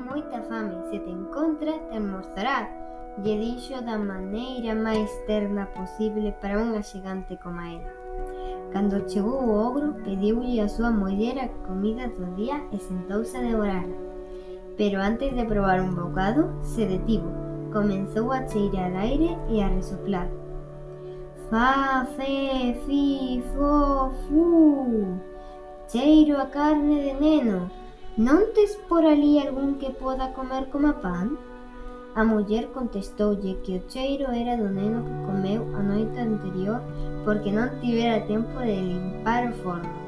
moita fame, se te encontras, te almorzarás. Lle dixo da maneira máis terna posible para unha xigante como ela. Cando chegou o ogro, pediulle a súa muller a comida do día e sentouse a devorarla. Pero antes de probar un bocado, se detivo, comenzou a cheirar aire e a resoplar. Fa, fe, fi, fo, fu. Cheiro a carne de neno, Non tes por alí algún que poda comer coma pan? A muller contestoulle que o cheiro era do neno que comeu a noite anterior porque non tivera tempo de limpar o forno.